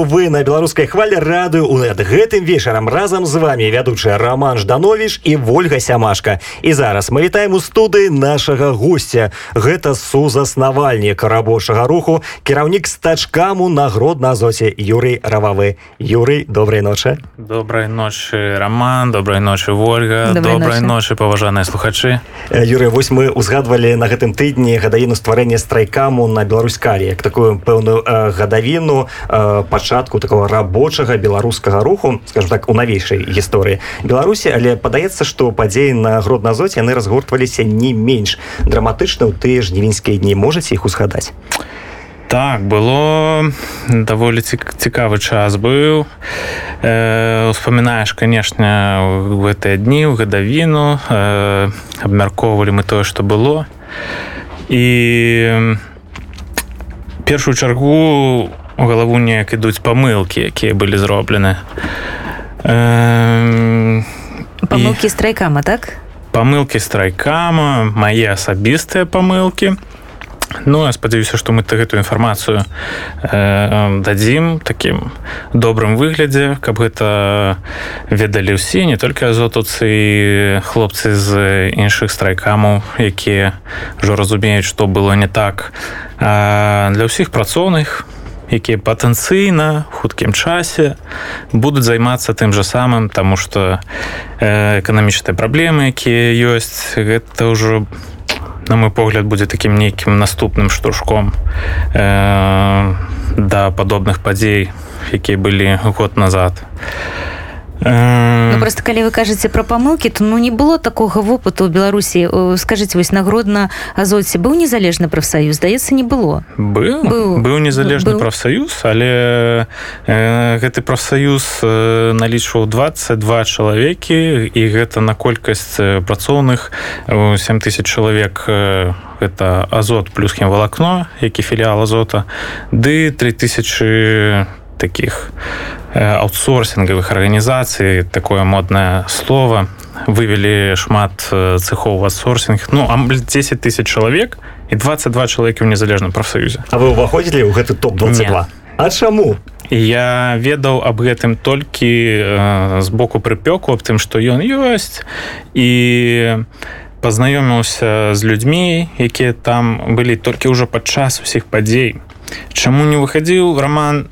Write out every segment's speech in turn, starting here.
ранку вы на беларускай хвале радыю у над гэтым вечарам. Разам з вами вядучая роман жданович і ольга сямашка. І зараз мы вітаем у студыі нашага гостя гэта сузаснавальнік рабочага руху кіраўнік стачкаму нагрод на азоце юрый рававы. Юрый добрай ночы. Добрай ночы роман добрай ночы ольга добрай ночы. паважаныя слухачы. Юрый вось мы узгадвалі на гэтым тыдні гадавіну стварэння страйкаму на беларускалі як такую пэўную э, гадавіну э, пачатку такого рабочага беларускага руху скажем так у навейшай гісторыі беларусі але падаецца што падзеі на гродназоце яны разгортваліся не менш драматычна ў тыя ж невінскія дні. Можаце іх узгадаць? Так было даволі цікавы час быў. Э, успамінаеш канешне гэтыя дні ў гадавіну э, абмяркоўвалі мы тое што было. І першую чаргу у галаву неяк ідуць памылкі якія былі зроблены э, памылкі і... страйкама так? Памылкі страйкама мае асабістыя памылкі Ну я спадзяюся што мы гэтую інфармацыю э, дадзім такім добрым выглядзе каб гэта ведалі ўсе не толькі азотуцы хлопцы з іншых страйкамаў якія ўжо разумеюць што было не так. А для ўсіх працоўных якія патэнцыйна хуткім часе будуць займацца тым жа самым таму што э, эканамічныя праблемы якія ёсць гэта ўжо на мой погляд будзе таким нейкім наступным штуршком э, да падобных падзей якія былі год назад ну, просто калі вы кажаце про памылки то ну не было такого вопыту у беларусі. Скажите вось нагродна азоце быў незалежны прафсаюз? Здаецца не было. Быў. Быў, быў незалежны прафсаюз але э, гэты прафсаюз э, налічваў 22 чалавекі і гэта на колькасць працоўных 7000 чалавек э, это азот плюс хемвалакно які філіал азота ды 3000 таких аутсорсингавых арганізацый такое модное слово. Вывели шмат цехов аутсорсинг ну а 10 тысяч чалавек і 22 чалавекі ў незалежным прафсаюзе А вы ўваходзілі ў гэты топ-22 А чаму? Я ведаў аб гэтым толькі э, з боку прыпёку аб тым што ён ёсць і пазнаёміўся з людзьмі якія там былі толькі ўжо падчас усіх падзей. Чаму не выхадзіў роман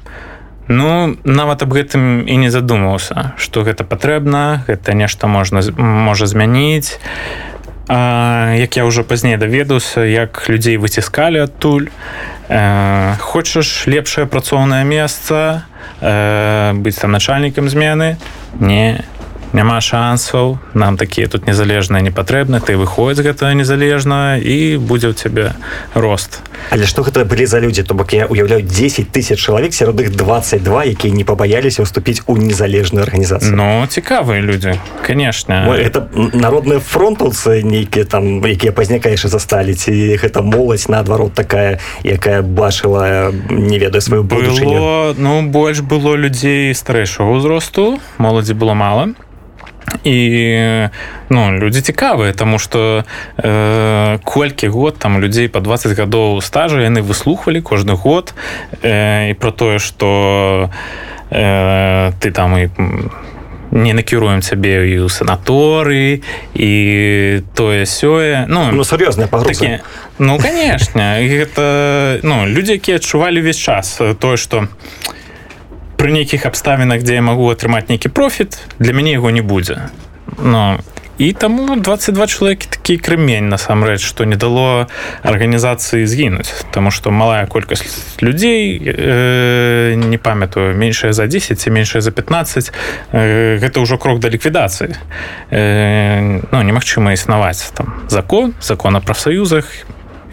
Ну нават аб гэтым і не задумаўся, што гэта патрэбна, гэта нешта можна можа змяніць. А, як я ўжо пазней даведаўся, як людзей выціскалі адтуль. Э, хочаш лепшае працоўнае месца, э, быць там начальнікам змены, не, няма шансаў нам такія тут незалежныя не патрэбны ты выходзь гэта незалежна і будзе ў цябе рост. Але что гэта былі за людзі? То бок я уяўляю 10 тысяч чалавек сярод іх 22 якія не пабаяліся ўступіць у незалежную арганізацыю. Но цікавыя людзі конечно Ой, это народныя фронтаўцы нейкія там якія пазнякаеш засталі ці гэта моладзь наадварот такая якая бачыла не ведаю сваю было ну больш было людзей старэйшага ўзросту моладзі было мало і ну людзі цікавыя тому что э, колькі год там людзей по 20 гадоў стажа яны выслухвалі кожны год э, і про тое что э, ты там і не накіруем цябе і ў санаторы і тое сёе. Ну ну сур'ёзная пагрузкі ну конечно. Гэта ну людзі якія адчувалі увесь час тое что у пры нейкіх абставінах дзе я магу атрымаць нейкі профіт для мяне яго не будзе. Но і таму 22 чалавекі такі крымень насамрэч што не дало арганізацыі згінуць. Таму што малая колькасць людзей э, не памятаю меншая за 10 ці меншая за 15 э, гэта ўжо крок да ліквідацыі. Э, ну немагчыма існаваць там закон закон о прафсаюзах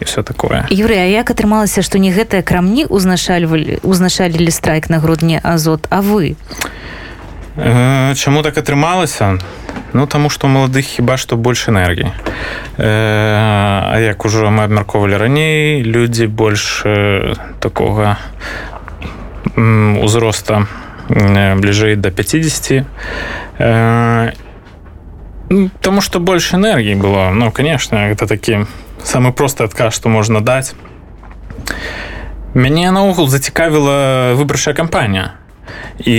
і і все такое Юрыя як атрымалася што не гэтыя крамні узначальвалі узначалілі страйк на грудні азот а вы? Э, чаму так атрымалася? Ну таму што маладых хіба што больш энергіі. Э, а як ужо мы абмяркоўвалі раней людзі больш э, такога узроста бліжэй до 50 э, Таму што больш энергіі было. Ну конечно гэта такі самы просты адказ што можна даць мяне наогул зацікавіла выбарчая кампанія і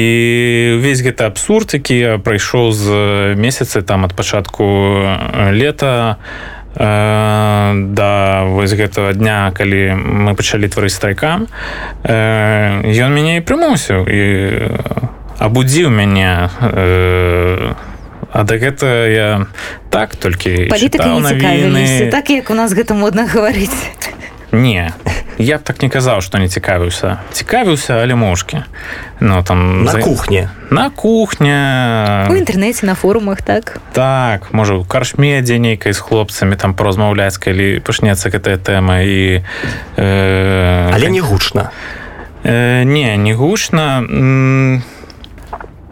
увесь гэты абсурд які прайшоў з месяцы там ад пачатку лета да вось гэтага дня калі мы пачалі тварыць страйкам ён мяне і прымусіў і абудзіў мяне а да гэта я так толькі так як у нас гэта модна гаварыць не я б так не казаў што не цікавіўся цікавіўся але мошкі но ну, там на за... кухне. На кухня у інтэрнэце на форумах так. Так можа у каршме дзе нейкай з хлопцамі там паразмаўляць калі пачнецца гэтая тэма і э... але не гучна э, не не гучна не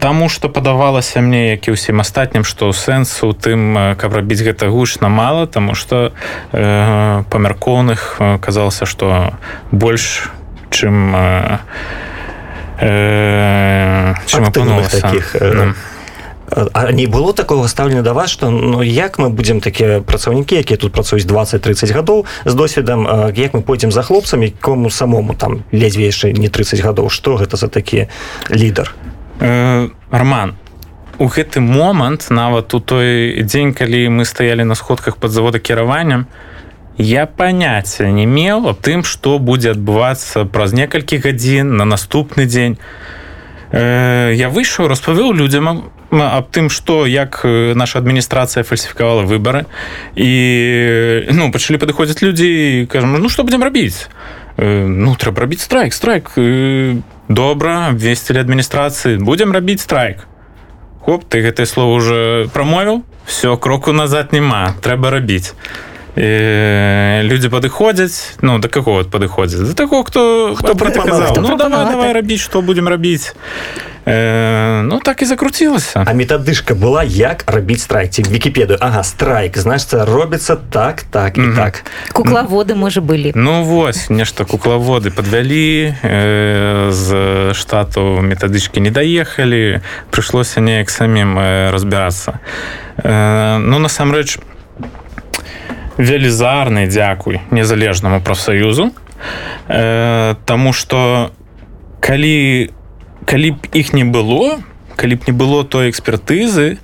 Таму што падавалася мне як і ўсім астатнім што сэнсу тым каб рабіць гэта гучна мала тому што э, памяркоўных казалася што больш чым э, э, таких э, А не было такого стаўлення да вас што ну як мы будзем такія працаўнікі якія тут працуюць 20-30 гадоў з досведам як мы пойдзем за хлопцамі кому самому там ледзьве яшчэ не 30 гадоў? Што гэта за такі лідар э, роман у гэты момант нават у той дзень калі мы стаялі на сходках под завода кіраваннем я паняцця не меў аб тым што будзе адбывацца праз некалькі гадзін на наступны дзень я выйшаў распавёў людзям аб тым што як наша адміністрацыя фальсіфікавала выбары і ну пачалі падыходзіць людзі кажам ну што будзем рабіць э, ну трэба рабіць страйк страйк э, добра абвесцілі адміністрацыі будзем рабіць страйк хоп ты гэтае слово уже прамовіў все кроку назад няма трэба рабіць людзі падыходзяць ну да каго падыходзяць? За таго хто хто, хто, хто, хто ну, давай, давай рабіць што будзем рабіць. Э, ну так і закруцілася. А метадышка была як рабіць страйці вкіпедыю Ага страйк. Значится робіцца так так і mm -hmm. так. Куклаводы можа былі ну вось нешта куклаводы подвялі э, з штату метадычкі не даехалі. Прыйшлося неяк самім э, разбірацца. Э, ну насамрэч велізарны дзякуй незалежнаму прафсаюзу э, Таму что калі калі б іх не было калі б не было той экспертызы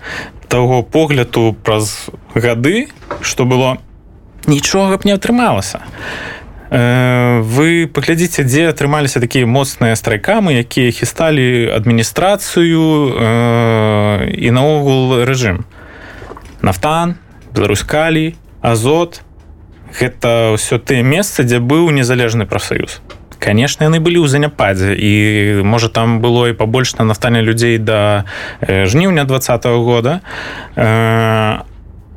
того погляду праз гады что было нічога б не атрымалася. Э, вы паглядзіце дзе атрымаліся такія моцныя страйкамы якія хісталі адміністрацыю э, і наогул рэжым. Нафтан беларускалі азот гэта ўсё тыя месцы дзе быў незалежны прафсаюз конечно яны былі ў заняпадзе і можа там было і побольш на нафтане людзей да жніўня двадцатого года.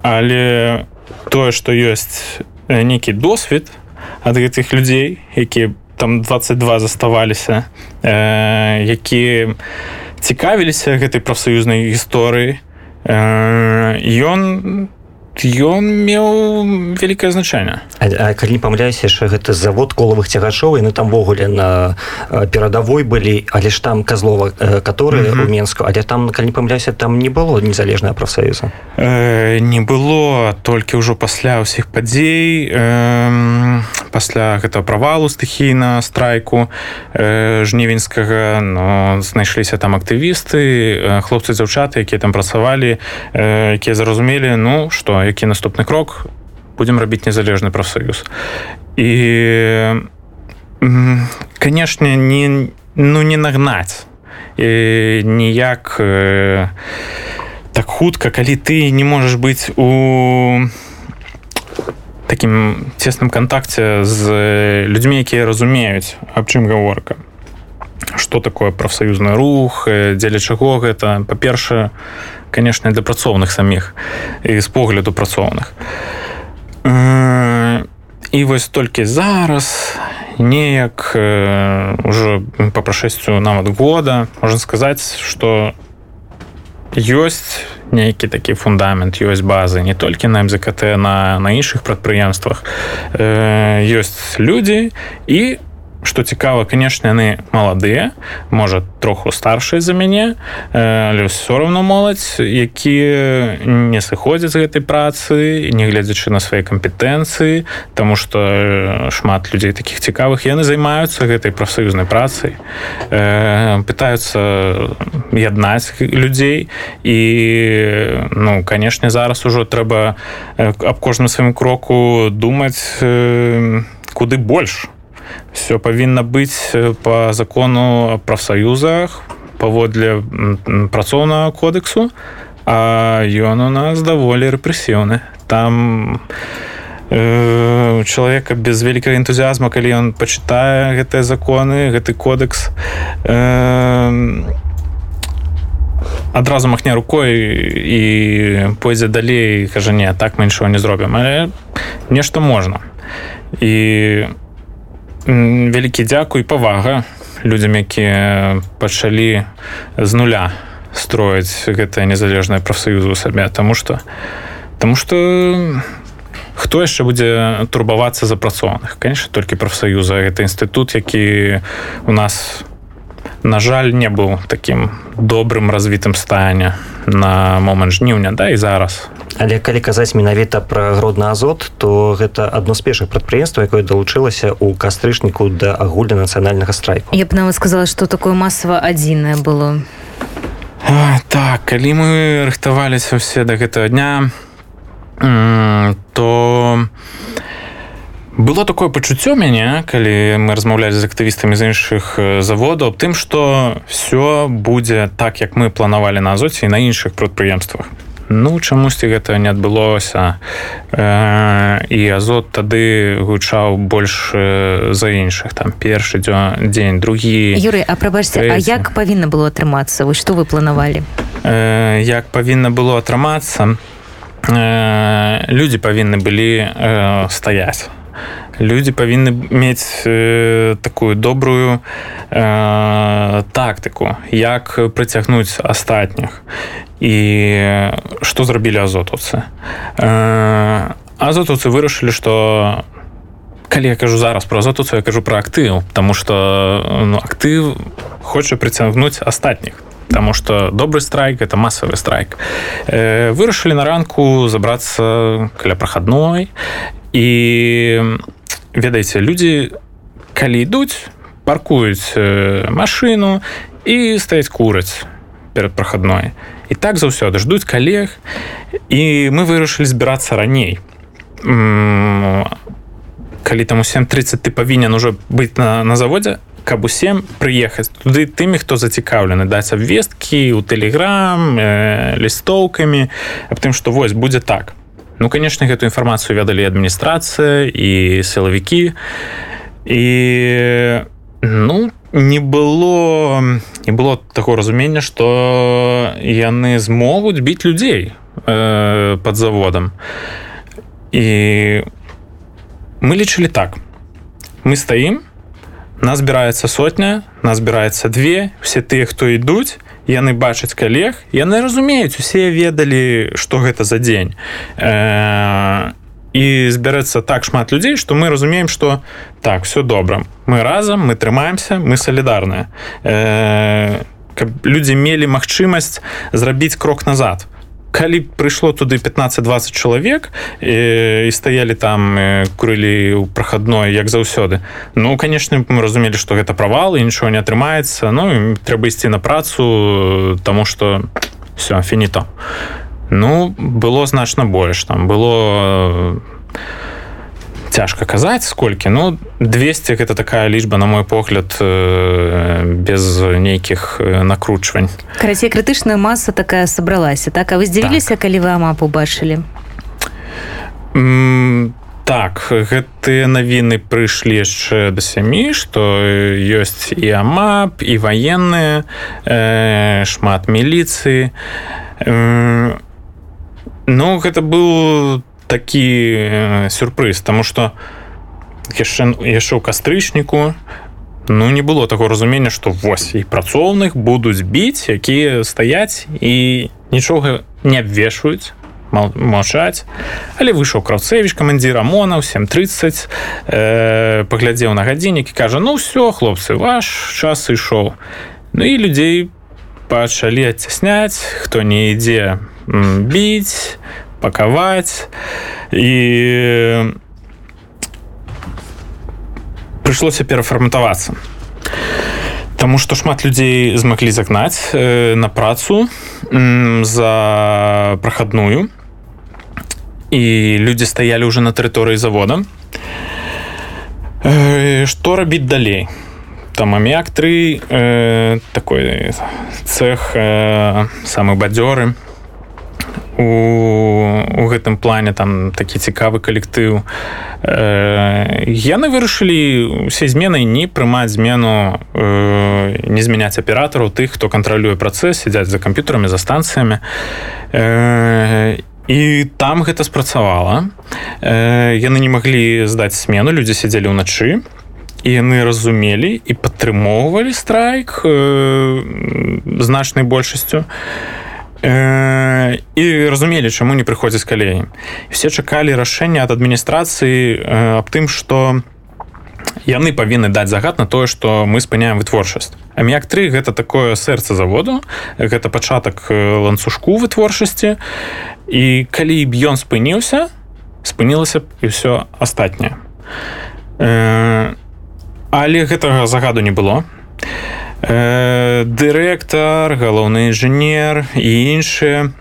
Але тое что ёсць нейкі досвед ад гэтых людзей які там 22 заставаліся які цікавіліся гэтай прафсаюзнай гісторыі ён ён меў вялікае значэнне. Калі не памыляюся яшчэ гэты завод колавых цягачоў яны там ввогуле на перадавой былі але ж там казлова которые у менску але там калі не памыляюся там не было незалежная прафсаюза э, не было толькі ўжо пасля ўсіх падзей э, пасля гэтага правалу стыхійна страйку э, жнівеньскага но знайшліся там актывісты хлопцы дзяўчаты якія там працавалі э, якія зразумелі ну что які наступны крок будемм рабіць незалежны прафсаюз. І канешне не ну не нагнаць. Ніяк э, так хутка калі ты не можаш быць у таким цесным кантакце з людзьмі якія разумеюць аб чым гаворка. Что такое прафсаюзны рух дзеля чаго гэта. Па-першае конечно для працоўных саміх і з погляду працоўных. І вось толькі зараз неяк уже по прашэсцю нават года можна сказаць что ёсць нейкі такі фундамент ёсць базы не толькі на мзкт на на іншых прадпрыемствах ёсць людзі і что цікава конечно яны маладыя можа троху старшыя за мяне але все равно моладзь якія не сыходзяць з гэтай працы нягледзячы на свае кампетэнцыі тому что шмат людзей таких цікавых. Яны займаюцца гэтай прафсаюзнай працай пытаются яднаць людзей і ну канешне зараз ужо трэба аб кожным сваім кроку думаць куды больш все павінна быць по закону прафсаюзах паводле працоўнага кодексу а ён у нас даволі рэпрэсіўны. Там у чалавека без вялікага энтузіазма калі ён пачытае гэтыя законы гэты кодекс адразу махне рукой і пойдзе далей кажа не так мы нічого не зробім але нешта можна. І у вялікі дзякуй павага людзям якія пачалі з нуля строіць гэтае незалежнае прафсаюзу сабе. Тому что тому что хто яшчэ будзе турбавацца запрацованых конечно толькі прафсаюза гэта інстытут які у нас на жаль не быў таким добрым развітым стане на момант жніўня да і зараз. Але калі казаць менавіта пра гродны азот то гэта адно з першых прадпрыемства якое далучылася ў кастрычніку да агульна нацыянальнага страйку. Я б нават сказала что такое масава адзінае было. А, так калі мы рыхтаваліся ўсе да гэтага дня то было такое пачуццё мяне калі мы размаўлялі з актывістамі з іншых заводаў тым што все будзе так як мы планавалі на азоце і на іншых прадпрыемствах. Ну чамусьці гэта не адбылося. Э, і азот тады гучаў больш за іншых там першы дзень другі Юры А прабачце А як павінна было атрымацца? Вось што вы планавалі? Э, Як павінна было атрымацца? Э, людзі павінны былі э, стаяць люди павінны мець э, такую добрую э, тактыку як прыцягнуць астатніх і што зрабілі азотуцы э, азотуцы вырашылі што калі я кажу зараз про азотуцу я кажу про актыў тому что ну, актыў хоча прыцягнуць астатніх Таму што добры страйк это масавы страйк. Э, вырашылі на ранку забрацца каля прахадной і ведаеце людзі калі ідуць паркуюць машыну і стаяць кураць перад прахадной. І так заўсёды ждуць калег і мы вырашылі збірацца раней. Калі там у 730 ты павінен ужо быць на, на заводзе каб усім прыехаць туды тымі хто зацікаўлены даць абвесткі у тэлеграм э, лістоўкамі аб тым што вось будзе так Ну конечно гэту інфармацыю ведалі адміністрацыя і сілавікі і ну не было не было такого разумення что яны змогуць біць людзей э, под заводам і мы лічылі так. Мы стаім нас збіраецца сотня нас збіраецца две все тыя хто ідуць яны бачаць калег яны разумеюць усе ведалі что гэта за дзень. Э, і збярэцца так шмат людзей что мы разумеем что так все добра. Мы разам мы трымаемся мы салідарныя. Э, каб людзі мелі магчымасць зрабіць крок назад калі прыйшло туды 15-20 чалавек і, і стаялі там курылі ў прахадной як заўсёды. Ну конечно мы разумелі что гэта правал і нічого не атрымаецца Ну трэба ісці на працу тому что все фініто ну было значна больш там было цяжка казаць сколькі ну 200 гэта такая лічба на мой погляд э, без нейкіх э, накручвань. Карацей крытычная маса такая сабралася так? А вы здзівіліся так. калі вы амап убачылі так гэтыя навіны прыйшлі яшчэ да сямі што ёсць і амап і ваенныя э, шмат міліцыі. Э, ну гэта быў такі э, сюрпрыз тому что яшчэ яшчэ ў кастрычніку ну не было такого разумення что вось і працоўных будуць біць якія стаяць і нічога не абвешваюць маўчаць але выйшаў краўцевич камандзір амона 730 э, паглядзеў на гадзіннік і кажа ну все хлопцы ваш час ішоў Ну і людзей пачалі адцясняць хто не ідзе біць пакаваць і прыйшлося перафарматавацца Таму што шмат людзей змаглі загнаць э, на працу за прахадную і людзі стаялі ўжо на тэрыторыі завода. Э, што рабіць далей? Там аміяк 3 э, такой цех э, самы бадзёры у, у гэтым плане там такі цікавы калектыў. Э, яны вырашылі усе змены не прымаць змену э, не змяняць аператараў тых хто кантралюе працэс сядзяць за камп'ютарамі за станцыямі. Э, і там гэта спрацавала. Э, яны не маглі здаць смену людзі сядзелі ўначы. І яны разумелі і падтрымоўвалі страйк э, значнай большасцю. і і разумелі чаму не прыходзіць калеі все чакалі рашэння ад адміністрацыі э, аб тым что яны павінны даць загад на тое что мы спыняем вытворчасць аміяк 3 гэта такое сэрца заводу гэта пачатак э, ланцужку вытворчасці. І калі б ён спыніўся спынілася б і все астатняе. Але гэтага загаду не было. Э, дырэктар галоўны інжынер і іншыя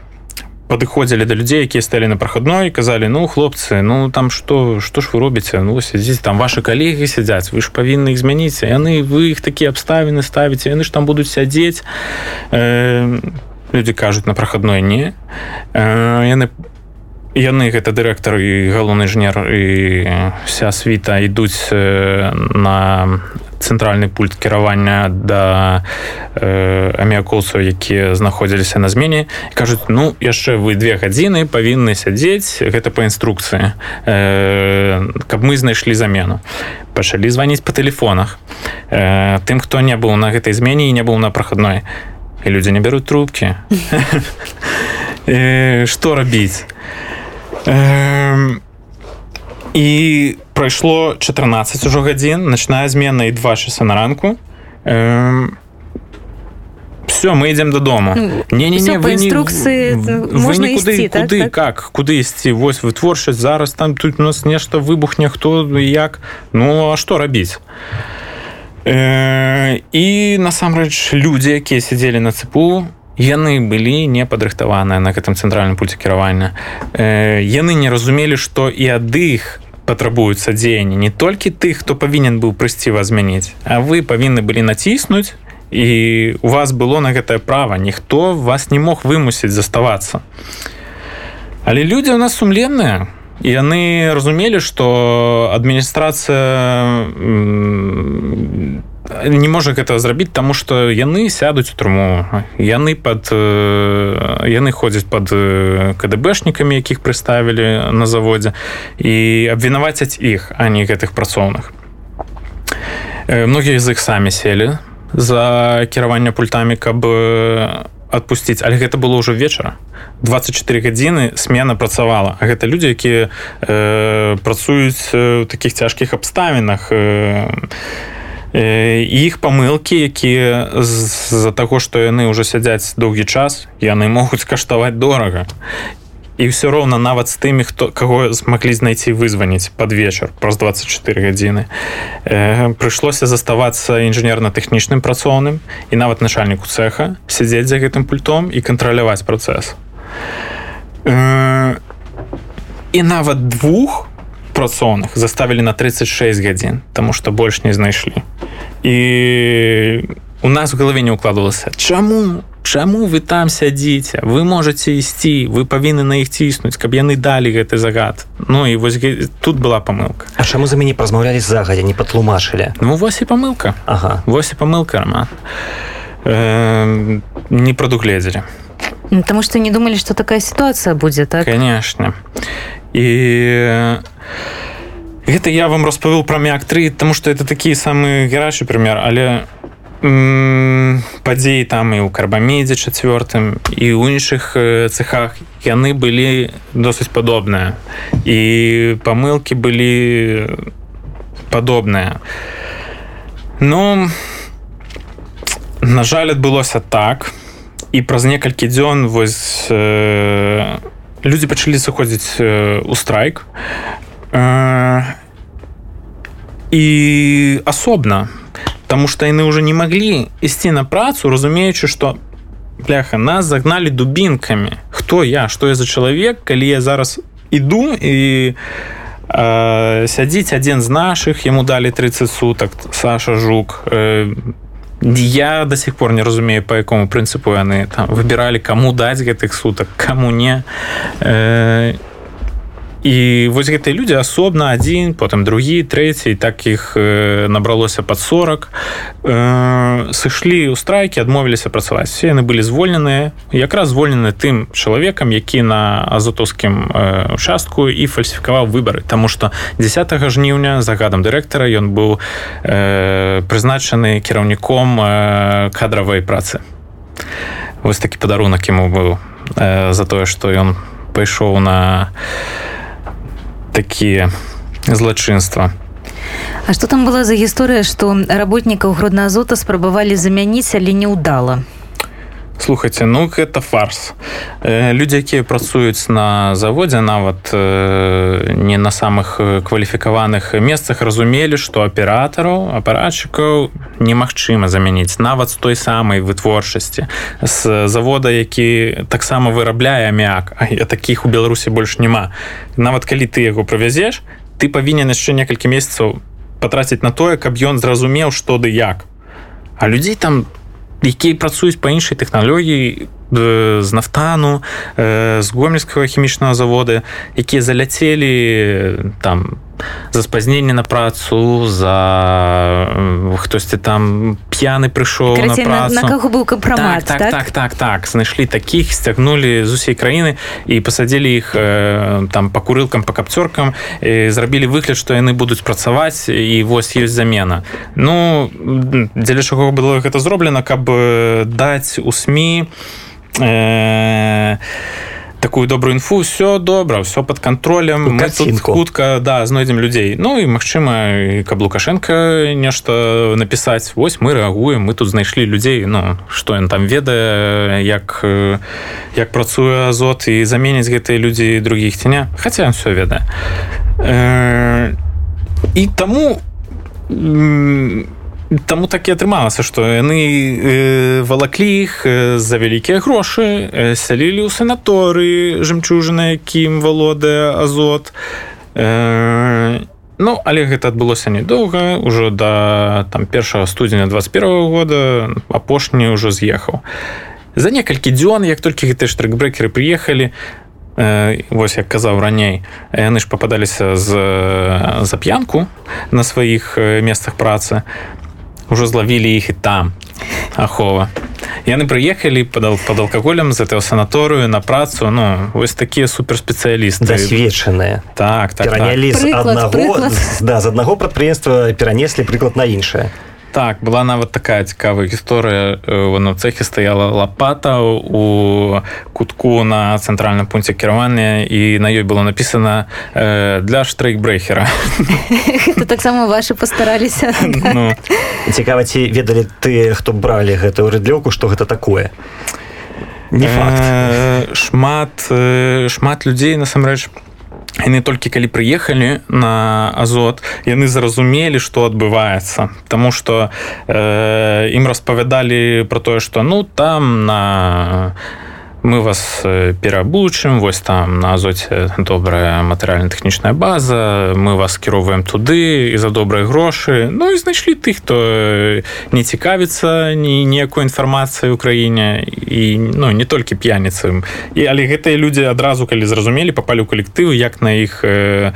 падыходзілі да людзей якія сталі на прахадной казалі ну хлопцы ну там что что ж вы робіце? Ну сядзіць там ваши калегі сядзяць вы ж павінны іх змяніць яны вы іх такія абставіны ставіце яны ж там будуць сядзець э, люди кажуць на прахадной не э, яны яны гэта дырэктар і галоўны інжынер і вся світа ідуць на цэнтральны пульт кіравання да э, аміякоўцаў якія знаходзіліся на змене кажуць ну яшчэ вы две гадзіны павінны сядзець гэта па інструкцыі э, каб мы знайшлі замену пачалі званіць по тэлефонах. Э, тым хто не быў на гэтай змене і не быў на прахадной. І людзі не бяруць трубкі. Что рабіць і прайшло 14 ужо гадзін начная змена і два часа на ранку. Все мы идем додому не не не вы інструкцыі можна ісці так, куды так? как куды ісці вось вытворчасць зараз там тут у нас нешта выбухне хто як. Ну а что рабіць і насамрэч людзі якія сядзелі на цепу яны былі не падрыхтаваныя на гэтым цэнтральным пульце кіравання. Э, яны не разумелі што і ад іх патрабуюцца дзеянні. Не толькі тых хто павінен быў прыйсці вас змяніць а вы павінны былі націснуць і у вас было на гэтае права. Ніхто вас не мог вымусіць заставацца. Але людзі у нас сумленныя. Яны разумелі што адміністрацыя не можа гэта зрабіць таму што яны сядуць у труму. Яны под яны ходзяць под кДбшнікамі якіх прыставілі на заводзе і абвінавацяць іх а не гэтых працоўных. Многія з іх самі селі за кіраванне пультамі каб адпусціць але гэта было ўжо вечара. 24 гадзіны смена працавала. Гэта людзі якія э, працуюць у такіх цяжкіх абставінах і э, іх памылкі якія з-за таго што яны ўжо сядзяць доўгі час яны могуць каштаваць дорага і ўсё роўна нават з тымі хто каго змаглі знайсці вызваніць пад вечар праз 24 гадзіны э, прыйшлося заставацца інжынерна-тэхнічным працоўным і нават начальніку цеха сядзець за гэтым пультом і кантраляваць працэс э, і нават двух у працоўных заставілі на 36 гадзін тому что больш не знайшлі. І у нас в галаве не укладывалася чаму? Чаму вы там сядзіце? Вы можете ісці вы павінны на іх ціснуць каб яны далі гэты загад Ну і вось тут была памылка. А чаму за мяне празмаўлялі загадзя не патлумачылі? Ну вось і памылка. Ага. Вось і памылка роман э, не прадугледзелі Таму што не думалі што такая сітуацыя будзе так? Конечно. І гэта я вам распавёл пра мяк 3 тому что это такі самы гарачы прымер але падзеі там і ў карбамедзе чацвёртым і ў іншых цехах яны былі досыць падобныя і памылкі былі падобныя ну на жаль адбылося так і праз некалькі дзён вось э, людзі пачалі сыходзіць э, у страйк э, і асобна Таму што яны ўжо не маглі ісці на працу, разумеючы, што бляха нас загналі дубінкамі. Хто я, што я за чалавек, калі я зараз іду і э, сядзіць адзін з нашых, яму далі 30 сутак Саша жук. Э, я до сих пор не разумею по якому прынцыпу яны там выбіралі каму даць гэтых сутак каму не. Э, і вось гэтыя людзі асобна адзін потым другі трэці так іх набралося под 40 э, сышлі ў страйкі адмовіліся працаваць. Все яны былі звольненыя якраз звольнены тым чалавекам які на азотоўскім участку і фальсіфікаваў выбары. Таму что 10 жніўня загадам дырэктара ён быў э, прызначаны кіраўніком э, кадравай працы. Вось такі падарунак яму быў э, за тое што ён пайшоў на такія злачынства. А што там была за гісторыя, што работнікаў гроднаазота спрабавалі замяніць, але не слухайте ну гэта фарс. Людзі якія працуюць на заводзе нават не на самых кваліфікаваных месцах разумелі што аператараў апаратчыкаў немагчыма замяніць нават з той самай вытворчасці з завода які таксама вырабляе амяк а я таких у беларусі больш няма нават калі ты яго правязеш ты павінен яшчэ некалькі месяцаў патраціць на тое каб ён зразумеў што ды як. А людзей там там якія працуюць па іншай тэхналогіі з нафтану з гомельскага хімічнага завода якія заляцелі там за спазненне на працу за хтосьці там п'яны прыйшоў на, на каго быў кампрамат так так, так? так так знайшлі такіх сцягнулі з усей краіны і пасадзілі іх там па курылкам па капцёркам зрабілі выгляд што яны будуць працаваць і вось ёсць замена. Ну дзеля чаго было гэта зроблена каб даць у сМ э, такую добрую інфу все добра все под контролем. Хутка да знойдзем людзей Ну і Мачыма каб лукашенко нешта напісаць Вось мы рэагуем мы тут знайшлі людзей Ну что ён там ведае як як працуе азот і заменіць гэтыя людзі других ціня хотя все ведае. Э, і таму у Таму так і атрымалася, што яны э, валаклі іх э, за вялікія грошы, э, сялілі ў санаторы жемчужына, якім валодае азот. Ну, але гэта адбылося недоўга ўжо да там першага студзеня 21 года апошні ўжо з'ехаў. За некалькі дзён, як толькі гэтыя штрыкбрэкеры прыехалі, Вось як казаў раней яны ж попадаліся з за п'янку на сваіх месцах працы ўжо злавілі іх і там. Ахова. Яны прыехалі падал под алкаголем з этого санаторыю на працу. Ну вось такія суперспецыялісты засвечаныя так так, так. аднаго да з аднаго прадпрыемства перанеслі прыклад на іншае так была нават такая цікавая гісторыя. На цехе стаяла лопата у кутку на цэнтральным пункце кіравання і на ёй было написано э, для штрейкбрейхера таксама ваши пастараліся ну. цікава ці ведалі ты хто бралі гэтую рыдлёўку что гэта такое? Не факт. Э, шмат э, шмат людзей насамрэч по яны толькі калі прыехалі на азот яны зразумелі што адбываецца Таму што э, ім распавядалі про тое што ну там на мы вас перабучым вось там на азоце добрая матэрыяльна-тэхнічная база мы вас кіроўваем туды і за добрыя грошы Ну і знайшлі тых хто не цікавіцца ні ніякой інфармацыі ў краіне і ну не толькі п'яніцам і але гэтыя людзі адразу калі зразумелі папалі ў калектывы як на іх э,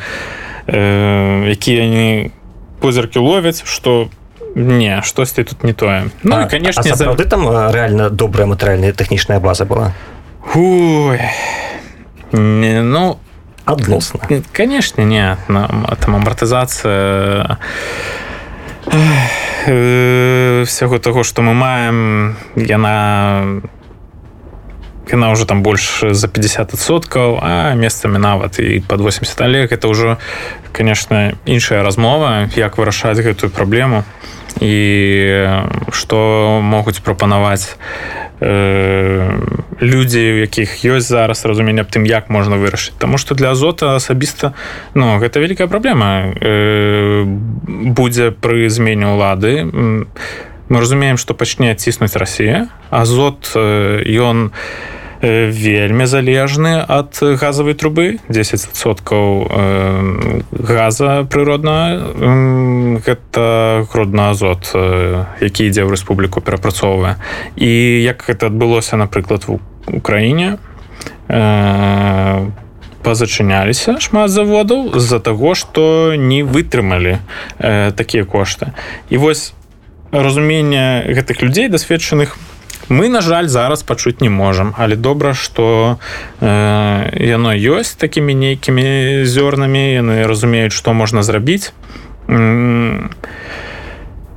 э, якія они позіркі ловяць что не штосьці тут не тое. Ну конечно за... там рэальна добрая матэрыяльная тэхнічная база была Не, ну, Адносно. Конечно, нет. Там амортизация всяго таго што мы маем яна яна уже там больш за 50соткаў а месцамі нават і под 80 олег это ўжо конечно іншая размова як вырашаць гэтую праблему і што могуць прапанаваць э, людзі у якіх ёсць зараз разумение аб тым як можна вырашыць Таму что для азота асабіста Ну гэта вялікая праблема. Э, будзе пры змене ўлады. Мы разумеем што пачне ціснуць Росія азот ён э, вельмі залежны ад газавай трубы. 10соткаў э, газа прыродна. Гэта грудна азот які ідзе ў рэспубліку перапрацоўвае. І як гэта адбылося напрыклад у Украіне э, пазачыняліся шмат заводаў з-за таго што не вытрымалі э, такія кошты. І вось разумення гэтых людзей дасведчаных мы на жаль зараз пачуць не можам але добра что э, яно ёсць такімі нейкімі зёрнамі яны разумеюць што можна зрабіць.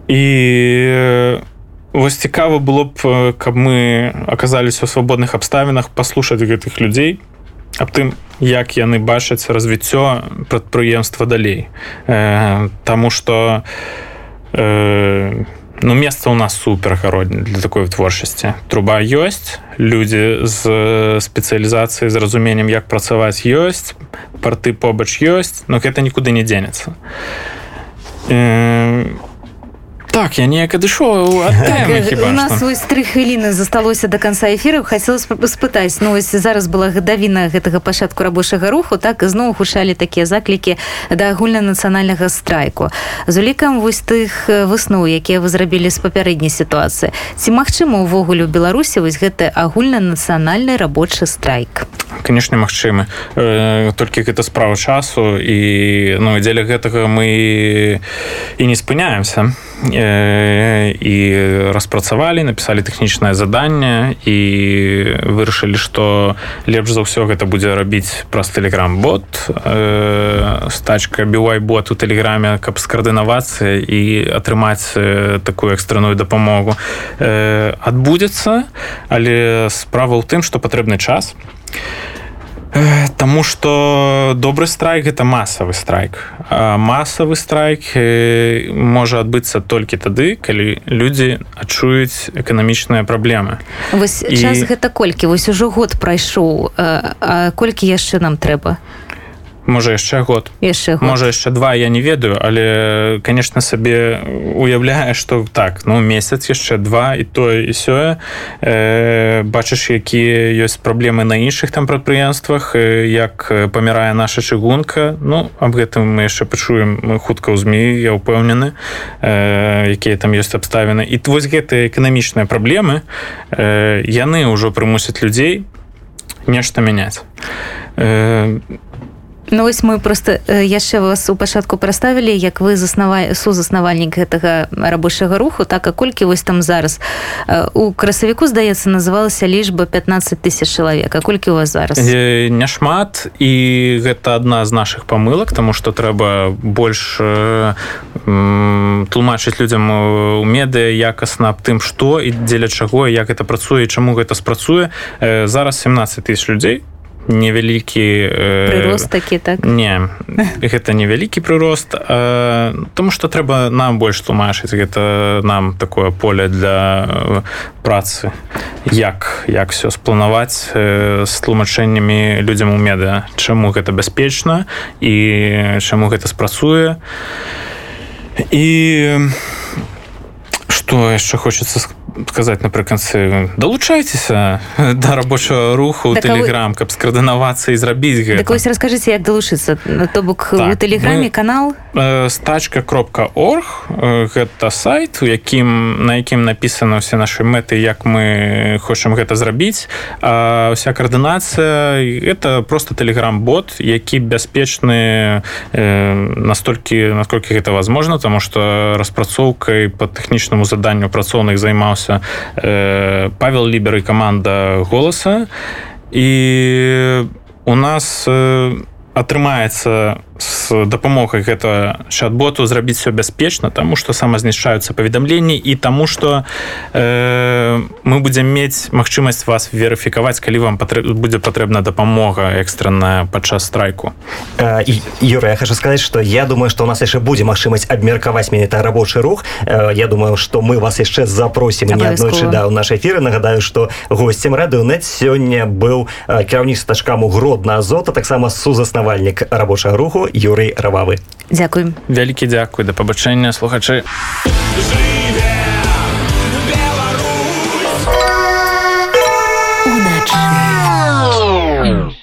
І вось цікава было б каб мы аказаліся ў свабодных абставінах паслушаць гэтых людзей аб тым як яны бачаць развіццё прадпрыемства далей. Э, Таму что э, ну месца у нас супергародні для такой творчасці труба ёсць людзі з спецыялізацыяй з разуменнем як працаваць ёсць парты побач ёсць но гэта нікуды не дзенецца э, так я неяк адышоў у нас вось тры хвіліны засталося до конца эфіру. Хацелось спытаць ну ось зараз была гадавіна гэтага пачатку рабочага руху так ізноў гучалі такія заклікі да агульнанацыянальнага страйку. З улікам вось тых высноў якія вы зрабілі з папярэдняй сітуацыі. Ці магчыма увогуле ў беларусі вось гэты агульнанацыянальны рабочы страйк? Канешне магчымы. Э, толькі гэта справа часу і ну дзеля гэтага мы і не спыняемся і распрацавалі напісалі тэхнічнае заданне і вырашылі што лепш за ўсё гэта будзе рабіць праз телеграм бот стачка бівай бот у тэлеграме каб скаардынавацца і атрымаць такую экстранную дапамогу адбудзецца але справа ў тым што патрэбны час Таму што добры страйк гэта масавы страйк. масавы страйк можа адбыцца толькі тады, калі людзі адчуюць эканамічныя праблемы. Вось І... час гэта колькі вось ужо год прайшоў, а колькі яшчэ нам трэба можа яшчэ год. Яшчэ можа яшчэ два я не ведаю але конечно сабе уяўляе что так ну месяц яшчэ два і тое і сёе э, бачыш якія ёсць праблемы на іншых там прадпрыемствах як памірае наша чыгунка. Ну об гэтым мы яшчэ пачуем хутка ў змі я ўпэўнены э, якія там ёсць абставіны і вось гэтыя эканамічныя праблемы э, яны ўжо прымусяць людзей нешта мяняць э, Ну вось мы просто яшчэ вас у пачатку праставілі як вы заснава сузаснавальнік гэтага рабочага руху так а колькі вось там зараз? У красавіку здаецца называлася лічба 15 тысяч чалавек. А колькі у вас зараз? Няшмат. І гэта адна з наших памылак тому что трэба больш тлумачыць людзям у медыа якасна аб тым што і дзеля чаго як это працуе чаму гэта спрацуе. Зараз 17 тысяч людзей невялікі прырост такі так? Не гэта невялікі прырост тому что трэба нам больш тлумачыць гэта нам такое поле для працы як як все спланаваць з тлумачэннямі людзям у медыа чаму гэта бяспечна і чаму гэта спрацуе. І что яшчэ хочется сказать сказаць напрыканцы далучайцеся да рабочего руху так, телеграм каб скрадынавацца і зрабіць так, ось расскажыце як далучыцца то бок так, тэлеграме канал? э, стачка кропка орг э, гэта сайт у якім на якім напісана ўсе нашы мэты як мы хочам гэта зрабіць. А вся каардынацыя это просто телеграм бот які бяспечны э, настолькі насколькі гэта возможно тому что распрацоўкай по тэхнічнаму заданню працоўных займаўся займаўся э, павел лібер і каманда голаса і у нас э, атрымаецца с з дапамогай гэта чат-боту зрабіць все бяспечна тому что самазнішчаюцца паведамленні і таму что э, мы будзем мець магчымасць вас верыфікаваць калі вам патрэб, будзе патрэбна дапамога экстранная падчас страйку. Э, Юра я хочу сказать что я думаю что у нас яшчэ будзе магчымасць абмеркаваць менета рабочий рух. Э, я думаю что мы вас яшчэ запросім не аднойчы да у нашай эфиры нагадаю что гостцем радыонет сёння быў кіраўнік стачкаму гродна азота таксама сузаснавальнік рабочага руху Юрый рававы Дякуем вялікі дзякуй. Да пабачэння слухачы. Жыць